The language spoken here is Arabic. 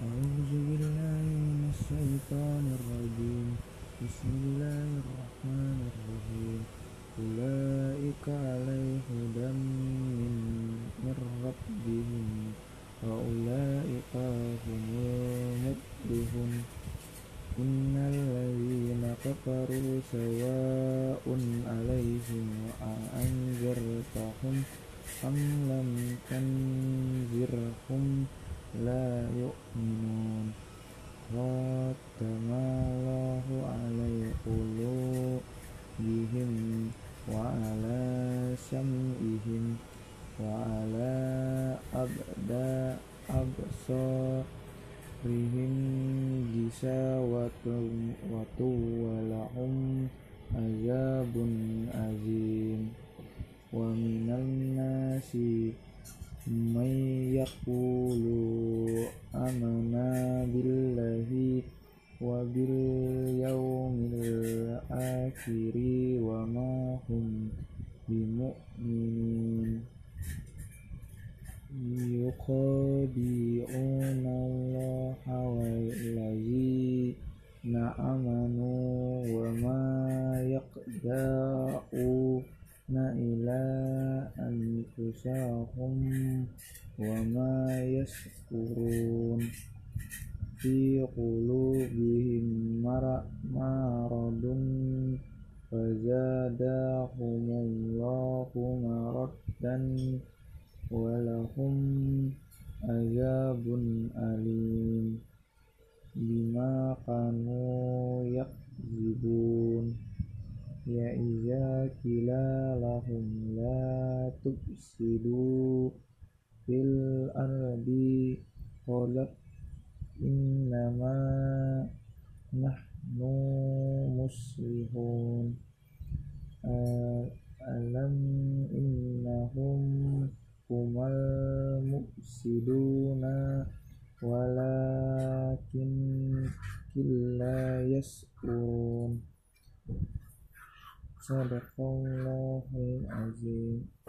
أعوذ بالله من الشيطان الرجيم. بسم الله الرحمن الرحيم. أولئك عليهم هدى من ربهم وأولئك هم المفلحون. إن الذين كفروا سواء قلوبهم وعلى سمعهم وعلى أبصارهم غشاوة ولهم عذاب عظيم ومن الناس من يقول آمنا بالله وباليوم الآخر. وما هم بمؤمنين. يخادعون الله والذين آمنوا وما يخدعون إلا أنفسهم وما يشكرون. في قلوبهم مرض maraddan walahum azabun alim bima kanu yakzibun. Ya iza kila lahum la tufsidu fil ardi qalat innama nah un sadaqallahul azim.